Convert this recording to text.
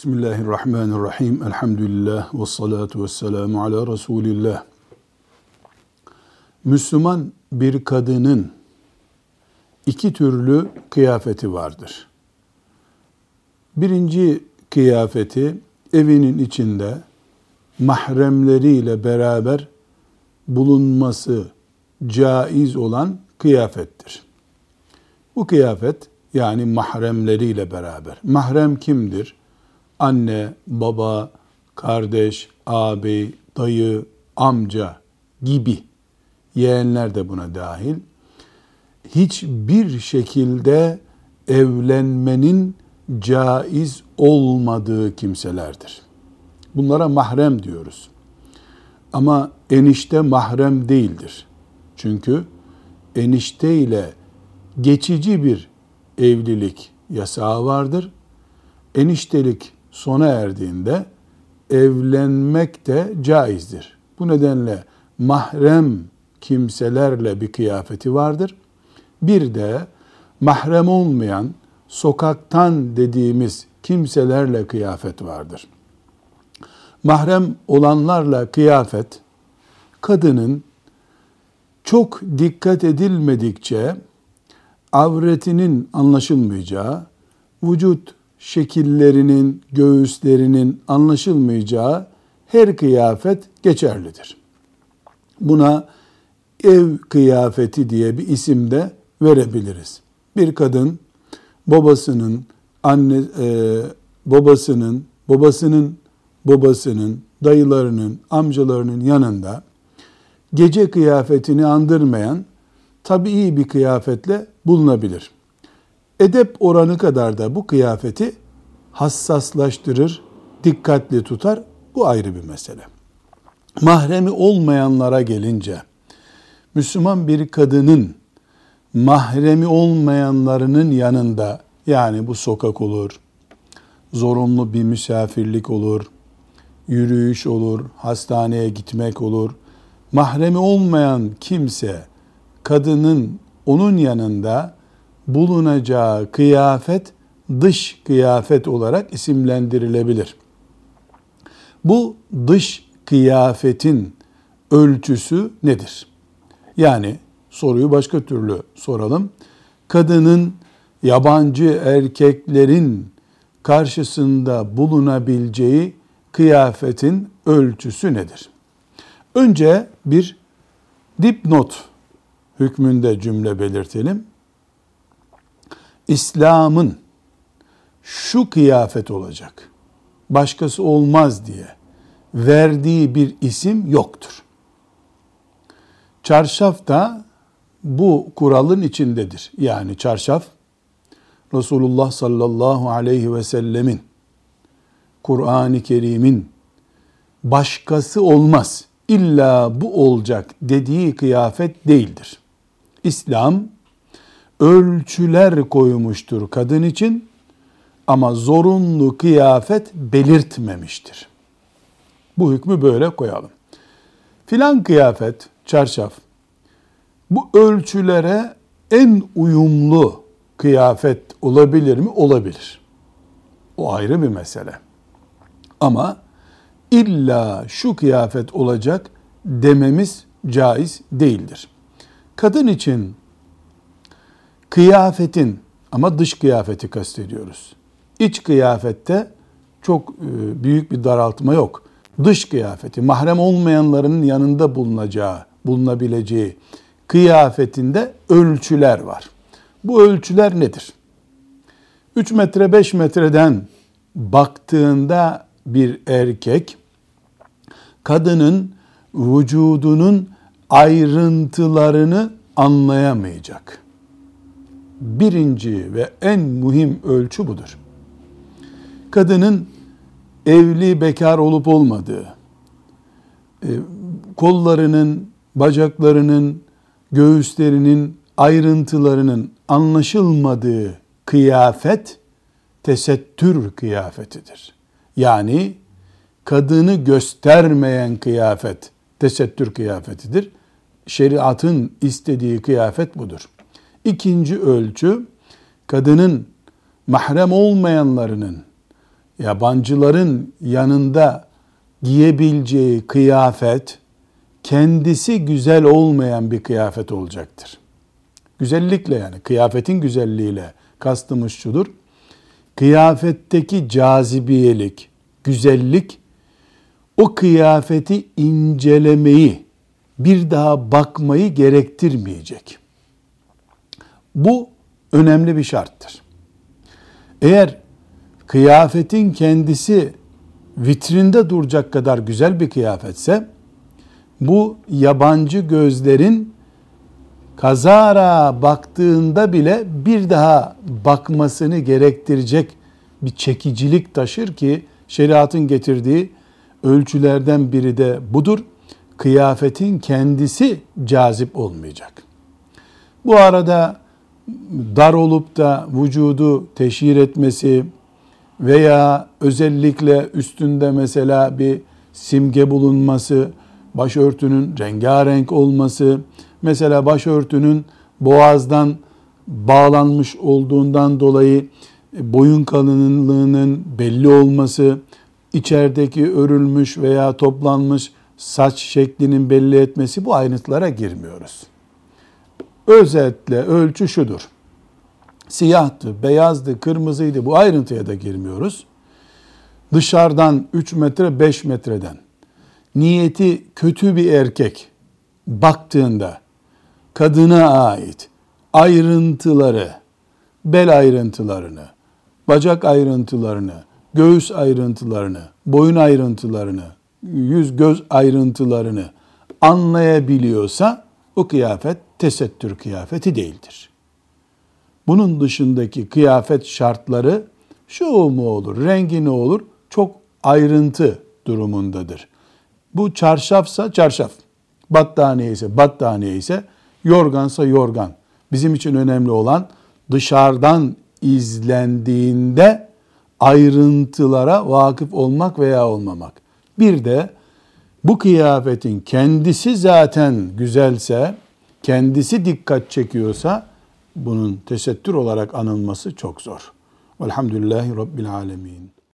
Bismillahirrahmanirrahim. Elhamdülillah ve salatu ve selamu ala Resulillah. Müslüman bir kadının iki türlü kıyafeti vardır. Birinci kıyafeti evinin içinde mahremleriyle beraber bulunması caiz olan kıyafettir. Bu kıyafet yani mahremleriyle beraber. Mahrem kimdir? Anne, baba, kardeş, ağabey, dayı, amca gibi yeğenler de buna dahil. Hiçbir şekilde evlenmenin caiz olmadığı kimselerdir. Bunlara mahrem diyoruz. Ama enişte mahrem değildir. Çünkü enişte ile geçici bir evlilik yasağı vardır. Eniştelik sona erdiğinde evlenmek de caizdir. Bu nedenle mahrem kimselerle bir kıyafeti vardır. Bir de mahrem olmayan sokaktan dediğimiz kimselerle kıyafet vardır. Mahrem olanlarla kıyafet kadının çok dikkat edilmedikçe avretinin anlaşılmayacağı, vücut şekillerinin, göğüslerinin anlaşılmayacağı her kıyafet geçerlidir. Buna ev kıyafeti diye bir isim de verebiliriz. Bir kadın babasının anne e, babasının babasının babasının dayılarının amcalarının yanında gece kıyafetini andırmayan tabii bir kıyafetle bulunabilir. Edep oranı kadar da bu kıyafeti hassaslaştırır, dikkatli tutar. Bu ayrı bir mesele. Mahremi olmayanlara gelince Müslüman bir kadının mahremi olmayanlarının yanında yani bu sokak olur, zorunlu bir misafirlik olur, yürüyüş olur, hastaneye gitmek olur. Mahremi olmayan kimse kadının onun yanında bulunacağı kıyafet dış kıyafet olarak isimlendirilebilir. Bu dış kıyafetin ölçüsü nedir? Yani soruyu başka türlü soralım. Kadının yabancı erkeklerin karşısında bulunabileceği kıyafetin ölçüsü nedir? Önce bir dipnot hükmünde cümle belirtelim. İslam'ın şu kıyafet olacak, başkası olmaz diye verdiği bir isim yoktur. Çarşaf da bu kuralın içindedir. Yani çarşaf Resulullah sallallahu aleyhi ve sellemin Kur'an-ı Kerim'in başkası olmaz illa bu olacak dediği kıyafet değildir. İslam ölçüler koymuştur kadın için ama zorunlu kıyafet belirtmemiştir. Bu hükmü böyle koyalım. Filan kıyafet, çarşaf, bu ölçülere en uyumlu kıyafet olabilir mi? Olabilir. O ayrı bir mesele. Ama illa şu kıyafet olacak dememiz caiz değildir. Kadın için kıyafetin ama dış kıyafeti kastediyoruz. İç kıyafette çok e, büyük bir daraltma yok. Dış kıyafeti mahrem olmayanların yanında bulunacağı, bulunabileceği kıyafetinde ölçüler var. Bu ölçüler nedir? 3 metre 5 metreden baktığında bir erkek kadının vücudunun ayrıntılarını anlayamayacak. Birinci ve en mühim ölçü budur. Kadının evli bekar olup olmadığı, e, kollarının, bacaklarının, göğüslerinin ayrıntılarının anlaşılmadığı kıyafet tesettür kıyafetidir. Yani kadını göstermeyen kıyafet tesettür kıyafetidir. Şeriatın istediği kıyafet budur. İkinci ölçü kadının mahrem olmayanlarının yabancıların yanında giyebileceği kıyafet kendisi güzel olmayan bir kıyafet olacaktır. Güzellikle yani kıyafetin güzelliğiyle kastımız şudur. Kıyafetteki cazibiyelik, güzellik o kıyafeti incelemeyi, bir daha bakmayı gerektirmeyecek. Bu önemli bir şarttır. Eğer kıyafetin kendisi vitrinde duracak kadar güzel bir kıyafetse bu yabancı gözlerin kazara baktığında bile bir daha bakmasını gerektirecek bir çekicilik taşır ki şeriatın getirdiği ölçülerden biri de budur. Kıyafetin kendisi cazip olmayacak. Bu arada dar olup da vücudu teşhir etmesi veya özellikle üstünde mesela bir simge bulunması, başörtünün rengarenk olması, mesela başörtünün boğazdan bağlanmış olduğundan dolayı boyun kalınlığının belli olması, içerideki örülmüş veya toplanmış saç şeklinin belli etmesi bu ayrıntılara girmiyoruz. Özetle ölçü şudur. Siyahtı, beyazdı, kırmızıydı bu ayrıntıya da girmiyoruz. Dışarıdan 3 metre 5 metreden niyeti kötü bir erkek baktığında kadına ait ayrıntıları, bel ayrıntılarını, bacak ayrıntılarını, göğüs ayrıntılarını, boyun ayrıntılarını, yüz göz ayrıntılarını anlayabiliyorsa o kıyafet tesettür kıyafeti değildir. Bunun dışındaki kıyafet şartları şu mu olur, rengi ne olur çok ayrıntı durumundadır. Bu çarşafsa çarşaf, battaniye ise battaniye ise yorgansa yorgan. Bizim için önemli olan dışarıdan izlendiğinde ayrıntılara vakıf olmak veya olmamak. Bir de bu kıyafetin kendisi zaten güzelse, kendisi dikkat çekiyorsa bunun tesettür olarak anılması çok zor. Velhamdülillahi Rabbil Alemin.